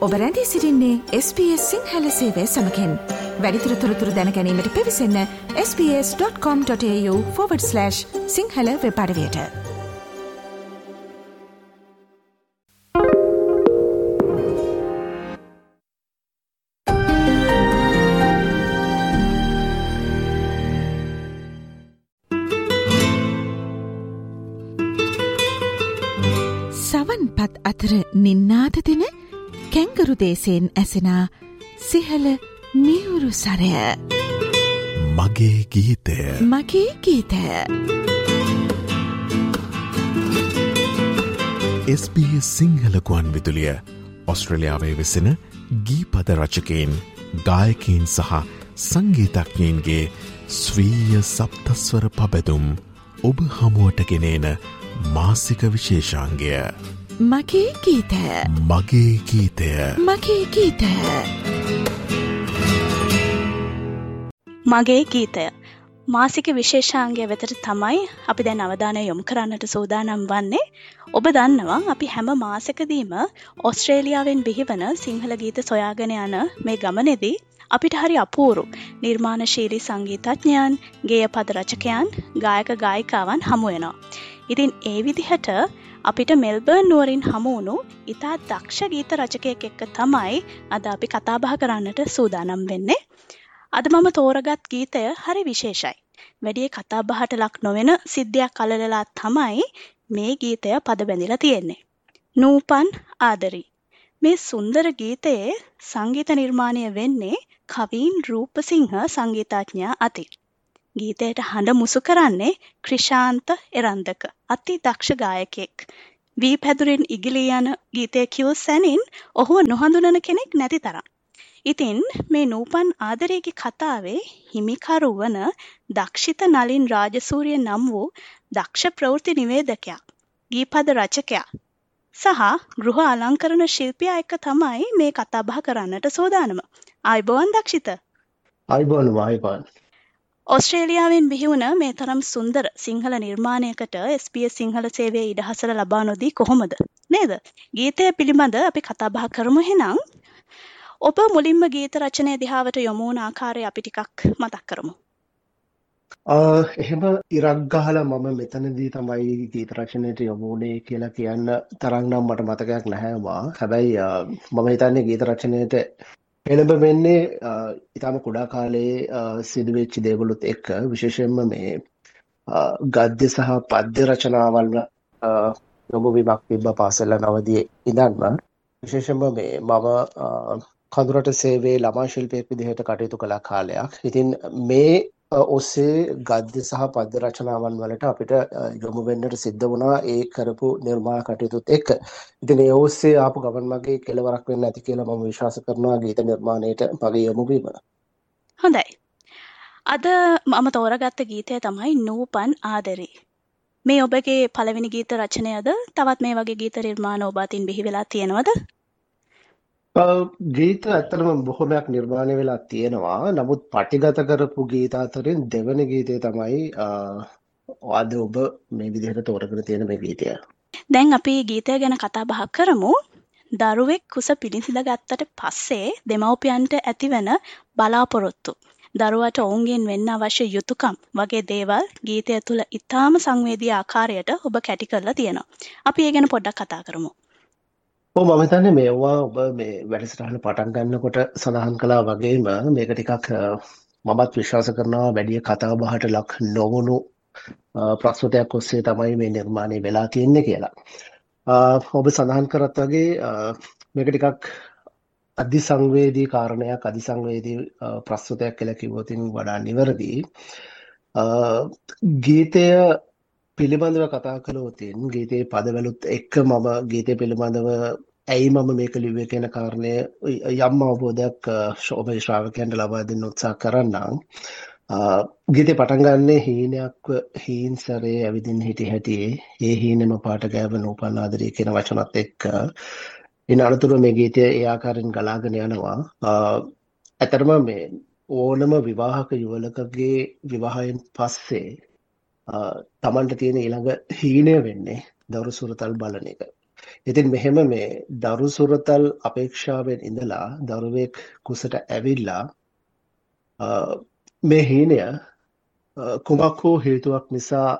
ඔබ රැඳී සිරින්නේ SBS සිංහල සේවය සමකෙන්. වැඩිතුර තොරතුර දැනැනීමට පිවිසන්න ps.com.ta/ සිංහල වෙපඩවයට සවන් පත් අතර නින්නාද දෙන කැංගරු දේශයෙන් ඇසෙනා සිහල මියුරු සරය. මගේ ගීතය. මගේ ගීතය. SBS සිංහලකුවන් විදුලිය. ඔස්ට්‍රලියාවේ වෙසෙන ගීපද රචකයෙන් ගායකීන් සහ සංගීතඥයන්ගේ ස්වීය සප්තස්වර පබැදුම් ඔබ හමුවට ගෙනේන මාසික විශේෂාන්ගය මගේ ගීතය. මගේ ගීතය. මගේ ගීතය. මගේ ගීතය. මාසික විශේෂාන්ගය වෙතට තමයි අපි දැන් අවධානය යොමු කරන්නට සූදානම් වන්නේ. ඔබ දන්නවා අපි හැම මාසකදීම ඔස්ට්‍රේලියාවෙන් බිහිවන සිංහල ගීත සොයාගෙන යන මේ ගමනෙදී අපිට හරි අපූරු නිර්මාණශීලී සංගීතඥයන් ගේය පද රචකයන් ගායක ගායිකාවන් හමුවෙනවා. ඉතින් ඒ විදිහට අපිට මෙල්බර්න් නුවරින් හමුවුණු ඉතා දක්ෂ ගීත රචකයෙක් එක්ක තමයි අද අපි කතාබහ කරන්නට සූදානම් වෙන්නේ. අද මම තෝරගත් ගීතය හරි විශේෂයි. වැඩිය කතාබහට ලක් නොවෙන සිද්ධියක් කලලලා තමයි මේ ගීතය පද බැඳිලා තියෙන්නේ. නූපන් ආදරී. මේ සුන්දර ගීතයේ සංගීත නිර්මාණය වෙන්නේ කවීන් රූපසිංහ සංගීතඥයා අතින්. ගීතයට හඬ මුසු කරන්නේ ක්‍රිෂාන්ත එරන්දක අති දක්ෂ ගායකෙක්. වී පැදුරෙන් ඉගිලී යන ගීතය කිව් සැනින් ඔහුව නොහඳුනන කෙනෙක් නැති තරම්. ඉතින් මේ නූපන් ආදරේගේ කතාවේ හිමිකරු වන දක්ෂිත නලින් රාජසූරිය නම් වූ දක්ෂ ප්‍රවෘත්ති නිවේදකයා. ගීපද රචකයා. සහ ගෘහ අලංකරණ ශිල්පියා එක්ක තමයි මේ කතා බහ කරන්නට සෝදානම. ආයිබෝවන් දක්ෂිත. අයිබෝන් වායිබන්. ඔස්ට්‍රේලියාවෙන් බිහිවුණ මේ තරම් සුන්දර සිංහල නිර්මාණයකට SBS සිංහල සේවය ඉඩහසල ලබා නොදී කොහොමද? නේද? ගීතය පිළිබඳ අපි කතාබහ කරමු. හෙනම් ඔබ මුලින්ම ගීත රචනය දිහාවට යොමුණ ආකාරය අපි ටිකක් මතක් කරමු. එහෙම ඉරක් ගහලා මම මෙතනදී තමයි ගීත රචනයට යොමුණේ කියලා කියන්න තරම් නම් මට මතකයක් නැහැවා හැබැයි මම හිතන්නේ ගීත රචනයට එළඹ වෙන්නේ ඉතාම කුඩා කාලයේ සිදුවෙච්චි දේවලුත් එක්ක විශේෂයෙන්ම මේ ගද්‍ය සහ පද්‍ය රචනාවල් යොමුවීමක් තිබ්බ පාසල නවදියේ ඉඳන්ම විශේෂයෙන්ම මේ මම කඳුරට සේවයේ ළමා ශිල්පියෙක් විදිහට කටයුතු කළ කාලයක්. ඉතින් මේ ඔස්සේ ගද්‍ය සහ පද්‍ය රචනාවන් වලට අපිට යොමු වෙන්නට සිද්ධ වුණා ඒ කරපු නිර්මාණ කටයුතුත් එක්ක. ඉතින් ඒ ඔස්සේ ආපු ගමන් මගේ කෙලවරක් වෙන්න ඇති කියලා මම විශ්වාස කරනවා ගීත නිර්මාණයට මගේ යොමු වීම. හොඳයි. අද මම තෝරගත්ත ගීතය තමයි නූපන් ආදරේ. මේ ඔබගේ පළවෙනි ගීත රචනයද තවත් මේ වගේ ගීත නිර්මාණ ඔබ අතින් බිහි වෙලා තියෙනවද? ගීත ඇත්තටම බොහොමයක් නිර්මාණය වෙලා තියෙනවා. නමුත් පටිගත කරපු ගීත අතරින් දෙවන ගීතය තමයි අද ඔබ මේ විදිහට තෝරගෙන තියෙන මේ ගීතය. දැන් අපි ගීතය ගැන කතා බහ කරමු. දරුවෙක් කුස පිළිසිඳ ගත්තට පස්සේ දෙමව්පියන්ට ඇතිවන බලාපොරොත්තු දරුවට ඔවුන්ගෙන් වෙන්න අවශ්‍ය යුතුකම් වගේ දේවල් ගීතය තුළ ඉතාම සංවේදී ආකාරයට ඔබ කැටි කරලා තියෙනවා. අපි ඒ ගැන පොඩ්ඩක් කතා කරමු. ඔව් මම හිතන්නේ මේවා ඔබ මේ වැඩසටහන පටන් ගන්නකොට සඳහන් කළා වගේම මේක ටිකක් මමත් විශ්වාස කරනවා වැඩි කතා බහට ලක් නොවුණු ප්‍රස්තුතයක් ඔස්සේ තමයි මේ නිර්මාණය වෙලා තියෙන්නේ කියලා. ඔබ සඳහන් කරත් වගේ මේක ටිකක් අධිසංවේදී කාරණයක් අධිසංවේදී ප්‍රස්තුතයක් කියලා කිව්වොතින් වඩා නිවැරදි. ගීතය පිළිබඳව කතා කළොතින් ගීතයේ පදවලුත් එක්ක මම ගීතය පිළිබඳව ඇයි මම මේක ලිව්වේ කියන කාරණය යම් අවබෝධයක් ශෝභ ශ්‍රාවකයන්ට ලබා දෙන්න උත්සාහ කරන්නම්. ගීතේ පටන් ගන්නේ හීනයක් හීන්සරේ ඇවිදින් හිටි හැටියේ ඒ හීනෙම පාට ගෑව නූපන් ආදරේ කියන වචනත් එක්ක ඉන් අනතුරු මේ ගීතය ඒ ආකාරයෙන් ගලාගෙන යනවා. ඇතරම මේ ඕනම විවාහක යුවලකගේ විවාහයෙන් පස්සේ තමන්ට තියෙන ඊළඟ හීනය වෙන්නේ දවරු සුරතල් බලන එක. ඉතින් මෙහෙම මේ දරු සුරතල් අපේක්ෂාවෙන් ඉඳලා දරුවෙක් කුසට ඇවිල්ලා මේ හීනය කුමක් හෝ හේතුවක් නිසා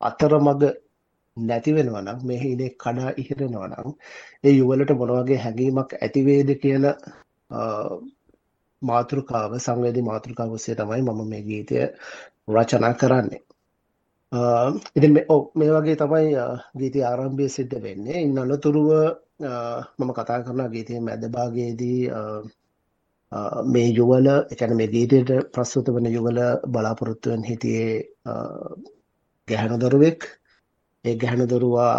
අතරමඟ නැති වෙනවා නම් මේ හීනේ කඩා ඉහිරෙනවා නම් ඒ යුවලට මොන වගේ හැඟීමක් ඇති වේද කියන මාතෘකාව සංවේදී මාතෘකාව ඔස්සේ තමයි මම මේ ගීතය රචනා කරන්නේ. ඉතින් මේ වගේ තමයි ගීතය ආරම්භය සිද්ධ වෙන්නේ. ඉන් අනතුරුව මම කතා කරන ගීතයේ මැද භාගයේදී මේ යුවල ඒ කියන්නේ මේ ගීතයට ප්‍රස්තුත වන යුවල බලාපොරොත්තු වෙන හිටියේ ගැහැණු දරුවෙක්. ඒ ගැහැණු දරුවා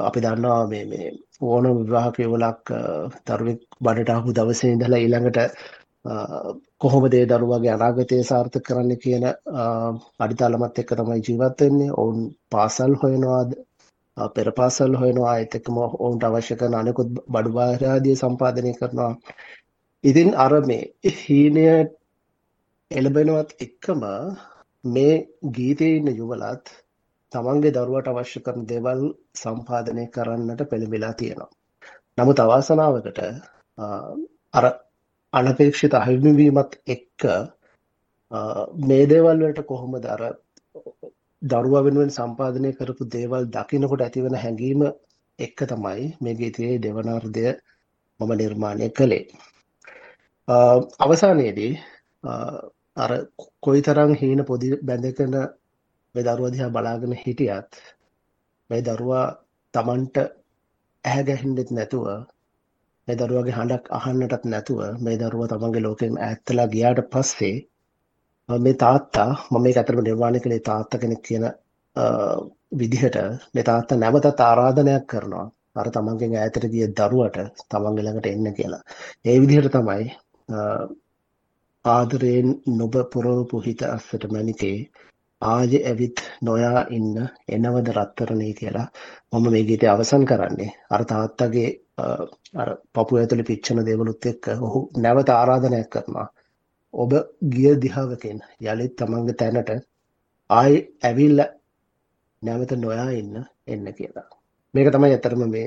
අපි දන්නවා මේ මේ ඕනම විවාහක යුවලක් දරුවෙක් බඩට ආපු දවසේ ඉඳලා ඊළඟට කොහොමද ඒ දරුවාගේ අනාගතය සාර්ථක කරන්න කියන අඩිතාලමත් එක්ක තමයි ජීවත් වෙන්නේ. ඔවුන් පාසල් හොයනවාද පෙර පාසල් හොයනවා ඒත් එක්කම ඔවුන්ට අවශ්‍ය කරන අනෙකුත් බඩු බාහිර ආදිය සම්පාදනය කරනවා. ඉතින් අර මේ හීනය එළබෙනවත් එක්කම මේ ගීතයේ ඉන්න යුවලත් තමන්ගේ දරුවට අවශ්‍ය කරන දේවල් සම්පාදනය කරන්නට පෙළඹෙලා තියෙනවා. නමුත් අවාසනාවකට අර අනපේක්ෂිත අහිමිවීමත් එක්ක මේ දේවල් වලට කොහොමද අර දරුවා වෙනුවෙන් සම්පාදනය කරපු දේවල් දකිනකොට ඇතිවන හැඟීම එක්ක තමයි මේ ගීතයේ දෙවනාර්ධය මම නිර්මාණය කළේ. අවසානයේදී අර කොයිතරම් හීන පොදි බැඳගෙන මේ දරුවා දිහා බලාගෙන හිටියත් මේ දරුවා Tamanට ඇහැ ගැහෙන්නෙත් නැතුව මේ දරුවගේ හඬක් අහන්නටත් නැතුව මේ දරුවා තමන්ගේ ලෝකයෙන් ඈත්ලා ගියාට පස්සේ මේ තාත්තා මම මේක අතරම නිර්මාණය කළේ තාත්තා කෙනෙක් කියන විදිහට මේ තාත්තා නැවතත් ආරාධනයක් කරනවා අර තමන්ගෙන් ඈතට ගිය දරුවට තමන්ගේ ළඟට එන්න කියලා. ඒ විදිහට තමයි ආදරයෙන් නොබ පුරවපු හිත අස්සට මැනිතේ ආයෙ ඇවිත් නොයා ඉන්න එනවද රත්තරනේ කියලා මම මේ ගීතය අවසන් කරන්නේ. අර තාත්තගේ අර පපුව ඇතුලේ පිච්චෙන දේවලුත් එක්ක ඔහු නැවත ආරාධනයක් කරනවා. ඔබ ගිය දිහාවකින් යලිත් තමන්ගේ තැනට ආයෙ ඇවිල්ලා නැවත නොයා ඉන්න එන්න කියලා. මේක තමයි ඇත්තටම මේ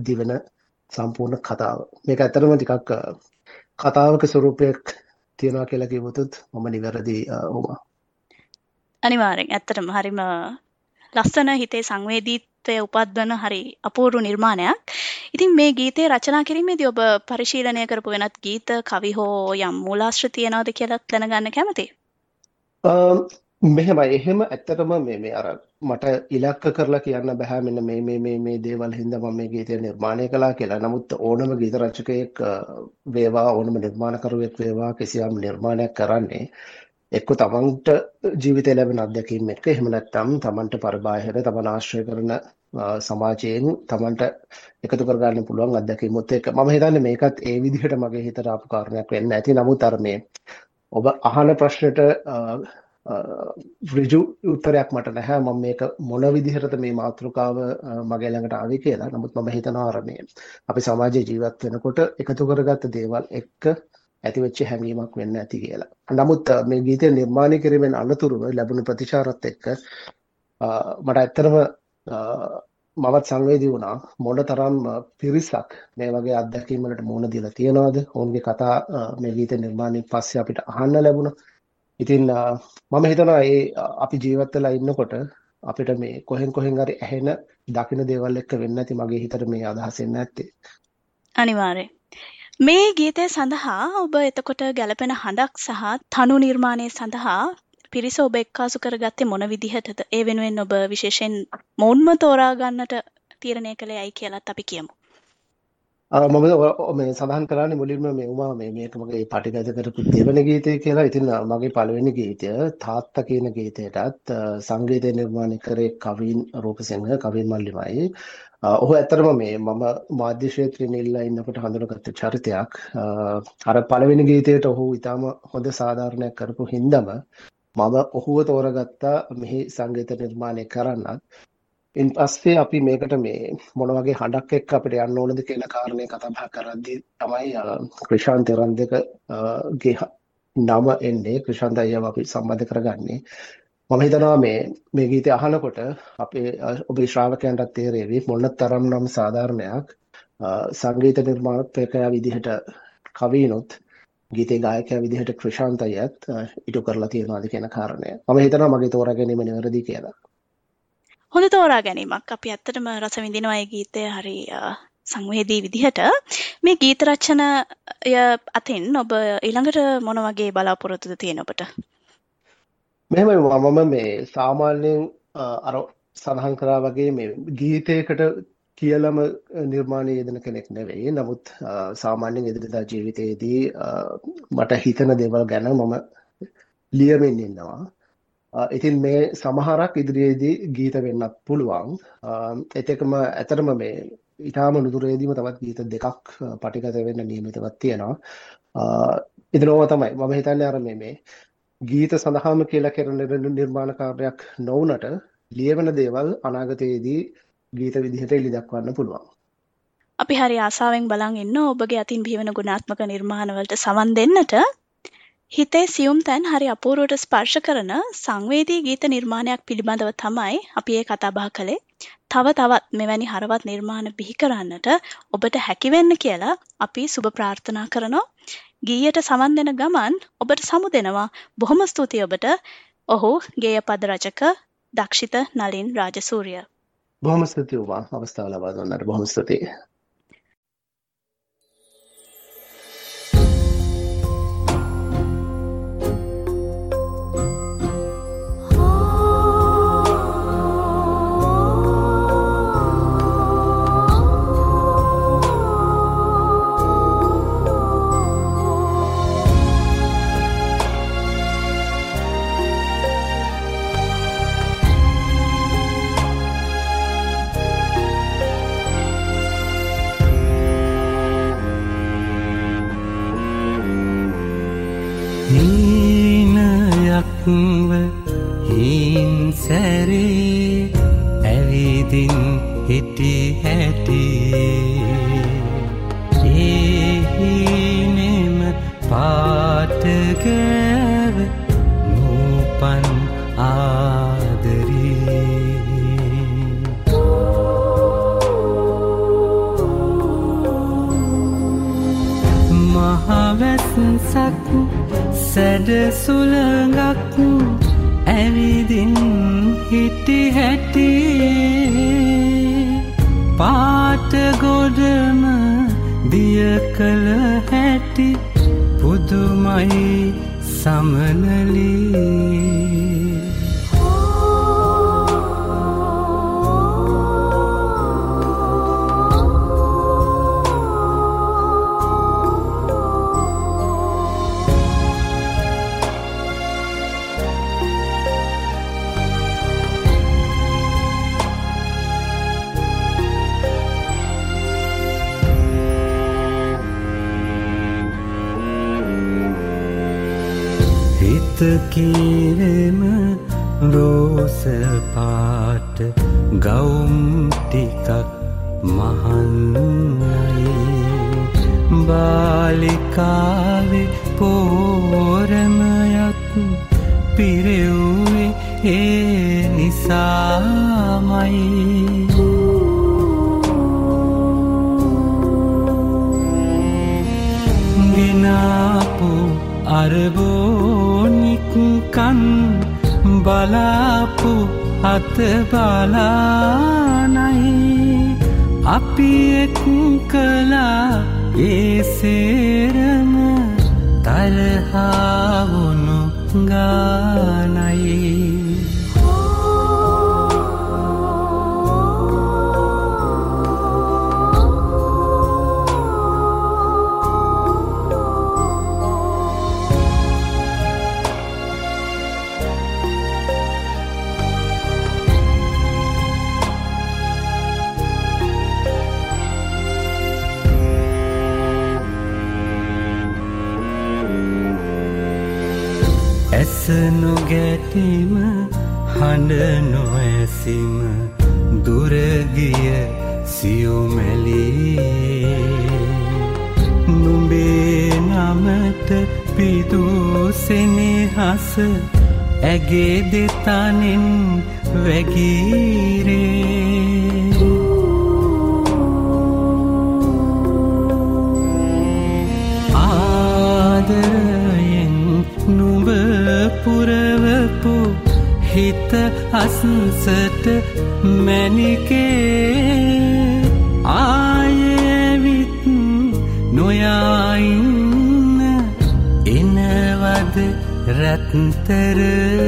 දිවෙන සම්පූර්ණ කතාව. මේක ඇත්තටම ටිකක් කතාවක ස්වරූපයක් තියෙනවා කියලා කිව්වොත් මම නිවැරදි වුණා. අනිවාර්යෙන් ඇත්තටම හරිම ලස්සන හිතේ සංවේදීත්වය උපද්වන හරි අපූර්ව නිර්මාණයක්. ඉතින් මේ ගීතේ රචනා කිරීමේදී ඔබ පරිශීලනය කරපු වෙනත් ගීත කවි හෝ යම් මූලාශ්‍ර තියනවද කියලා දැනගන්න කැමතියි. මෙහෙමයි එහෙම ඇත්තටම මේ මේ අර මට ඉලක්ක කරලා කියන්න බෑ මෙන්න මේ මේ මේ මේ දේවල් හින්දා මම මේ ගීතය නිර්මාණය කළා කියලා. නමුත් ඕනම ගීත රචකයෙක් වේවා ඕනම නිර්මාණකරුවෙක් වේවා කිසියම් නිර්මාණයක් කරන්නේ එක්ක තමන්ට ජීවිතය ලැබෙන අත්දැකීම් එක්ක එහෙම නැත්නම් තමන්ට පරිබාහිර තමන් ආශ්‍රය කරන සමාජයෙන් තමන්ට එකතු කරගන්න පුළුවන් අත්දැකීමුත් එක්ක. මම හිතන්නේ මේකත් ඒ විදිහට මගේ හිතට ආපු කාරණයක් වෙන්න ඇති. නමුත් අර මේ ඔබ අහන ප්‍රශ්නෙට ඍජු උත්තරයක් මට නැහැ. මම මේක මොන විදිහටද මේ මාතෘකාව මගේ ළඟට ආවේ කියලා. නමුත් මම හිතනවා අර මේ අපි සමාජයේ ජීවත් වෙනකොට එකතු කරගත්ත දේවල් එක්ක ඇතිවෙච්ච හැඟීමක් වෙන්න ඇති කියලා. නමුත් මේ ගීතය නිර්මාණය කිරීමෙන් අනතුරුව ලැබුණු ප්‍රතිචාරත් එක්ක මට ඇත්තටම මමත් සංවේදී වුණා මොන තරම් පිරිසක් මේ වගේ අත්දැකීම් වලට මුහුණ දීලා තියනවද ඔවුන්ගේ කතා මේ ගීත නිර්මාණයෙන් පස්සේ අපිට අහන්න ලැබුණා. ඉතින් මම හිතනවා ඒ අපි ජීවත් වෙලා ඉන්නකොට අපිට මේ කොහෙන් කොහෙන් හරි ඇහෙන දකින දේවල් එක්ක වෙන්නේ නැති මගේ හිතට මේ අදහස් එන්නේ නැත්තේ. අනිවාර්යයෙන්. මේ ගීතය සඳහා ඔබ එතකොට ගැලපෙන හඬක් සහ තනු නිර්මාණය සඳහා පිරිස ඔබ එක්කාසු කරගත්තේ මොන විදිහටද? ඒ වෙනුවෙන් ඔබ විශේෂයෙන් මොවුන්ම තෝරා ගන්නට තීරණය කළේ ඇයි කියලාත් අපි කියමු. මම මේ සඳහන් කරන්නේ මුලින්ම මේ උමා මේ මේක මගේ පටිගත කරපු දෙවන ගීතය කියලා. ඉතින් මගේ පළවෙනි ගීතය තාත්තා කියන ගීතයටත් සංගීතය නිර්මාණය කරේ කවින් රූපසිංහ කවින් මල්ලිමයි. ඔහු ඇත්තටම මේ මම මාධ්‍ය ක්ෂේත්‍රයේ නිල්ලා ඉන්නකොට හඳුනගත්ත චරිතයක්. අර පළවෙනි ගීතයට ඔහු ඊටම හොඳ සාධාරණයක් කරපු හින්දාම මම ඔහුව තෝරගත්තා මෙහි සංගීත නිර්මාණය කරන්නත්. ඉන් පස්සේ අපි මේකට මේ මොන වගේ හඬක් එක්ක අපිට යන්න ඕනද කියන කාරණේ කතා බහ කරද්දී තමයි ක්‍රිෂාන්ත රන්දක ගේ නම එන්නේ ක්‍රිෂාන්ත අයියව අපි සම්බන්ධ කරගන්නේ. මම හිතනවා මේ මේ ගීතය අහනකොට අපේ ඔබේ ශ්‍රාවකයන්ටත් තේරෙවි මොන තරම් නම් සාධාරණයක් සංගීත නිර්මාණකයා විදිහට කවීනොත් ගීතේ ගායකයා විදිහට ක්‍රිෂාන්තයත් ඉටු කරලා තියෙනවාද කියන කාරණය. මම හිතනවා මගේ තෝරා ගැනීම නිවැරදි කියලා. හොඳ තෝරා ගැනීමක්. අපි ඇත්තටම රස විඳිනවා ඒ ගීතය හරි සංවේදී විදිහට. මේ ගීත රචනය අතින් ඔබ ඊළඟට මොන වගේ බලාපොරොත්තුද තියෙන ඔබට? මෙහෙමයි මම මේ සාමාන්‍යයෙන් අර සඳහන් කරා වගේ මේ ගීතයකට කියලම නිර්මාණය යෙදෙන කෙනෙක් නෙවෙයි. නමුත් සාමාන්‍යයෙන් එදිනදා ජීවිතයේදී මට හිතන දේවල් ගැන මම ලියමින් ඉන්නවා. ඉතින් මේ සමහරක් ඉදිරියේදී ගීත වෙන්නත් පුළුවන්. ඒත් ඇතරම මේ ඉතාම නුදුරේදීම තවත් ගීත දෙකක් පටිගත වෙන්න නියමිතවත් තියෙනවා. ඉතින් ඕවා තමයි මම හිතන්නේ අර මේ මේ ගීත සඳහාම කියලා කරන නිර්මාණ කාර්යයක් නොවුනට ලියවන දේවල් අනාගතයේදී ගීත විදිහට එළි දක්වන්න පුළුවන්. අපි හරි ආසාවෙන් බලන් ඉන්න ඔබගේ අතින් බිහිවන ගුණාත්මක නිර්මාණවලට සවන් දෙන්නට හිතේ සියුම් තැන් හරි අපූරුවට ස්පර්ශ කරන සංවේදී ගීත නිර්මාණයක් පිළිබඳව තමයි අපි ඒ කතා බහ කළේ. තව තවත් මෙවැනි හරවත් නිර්මාණ බිහි කරන්නට ඔබට හැකි වෙන්න කියලා අපි සුබ ප්‍රාර්ථනා කරනවා. ගීයට සවන් දෙන ගමන් ඔබට සමු දෙනවා. බොහොම ස්තුතියි ඔබට. ඔහු ගේය පද රචක දක්ෂිත නලින් රාජසූරිය. බොහොම ස්තුතියි ඔබ අවස්ථාව ලබා දුන්නට බොහොම ස්තුතියි. හීනයක්ව හීන් සැරේ ඇවිදින් හිටි හැටියේ සැඩ සුළඟක් ඇවිදින් හිටි හැටි. පාටගොඩම දිය කළ හැටි පුදුමයි සමනලී. කීවෙම රෝස පාට ගවුම් ටිකක් මහන්නයි. බාලිකාවේ පෝරමයක් පිරෙව්වේ ඒ නිසාමයි. ගෙනාපු අරබෝනිකන් බලාපු අත බලානයි. අපි එක් කලා ඒ සේරම තරහාවුණු ගානයි. නොගැටීම හඬ නොඇසිම දුරගිය සියුමැලී නුඹේ නමට පිදුසෙනෙහස ඇගේ දෙතනෙන් වැගීරේ. හිත අසසට මැනිකේ ආයවිත් නොයායින්න එනවද රැත්තරනී?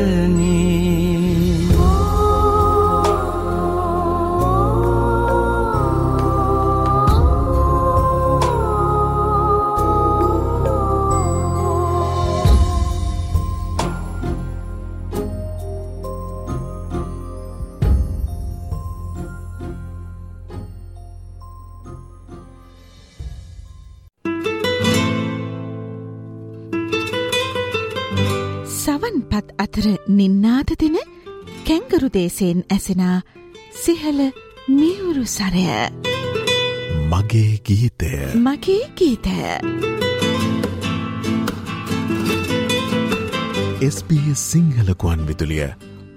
සවන්පත් අතර නින්නාද දෙන කැංගරු දේශයෙන් ඇසෙනා සිහල මියවුරු සරය. මගේ ගීතය. මගේ ගීතය. SBS සිංහලකුවන් විදුලිය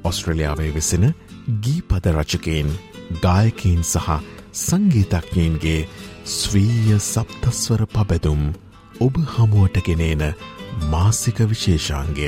ඔස්ට්‍රලියාවේ වෙසෙන ගී පද රචකයෙන් ගායකීන් සහ සංගීතඥයන්ගේ ස්වීය සප්තස්වර පබැදුම් ඔබ හමුවට ගෙනේන මාසික විශේෂාන්ගය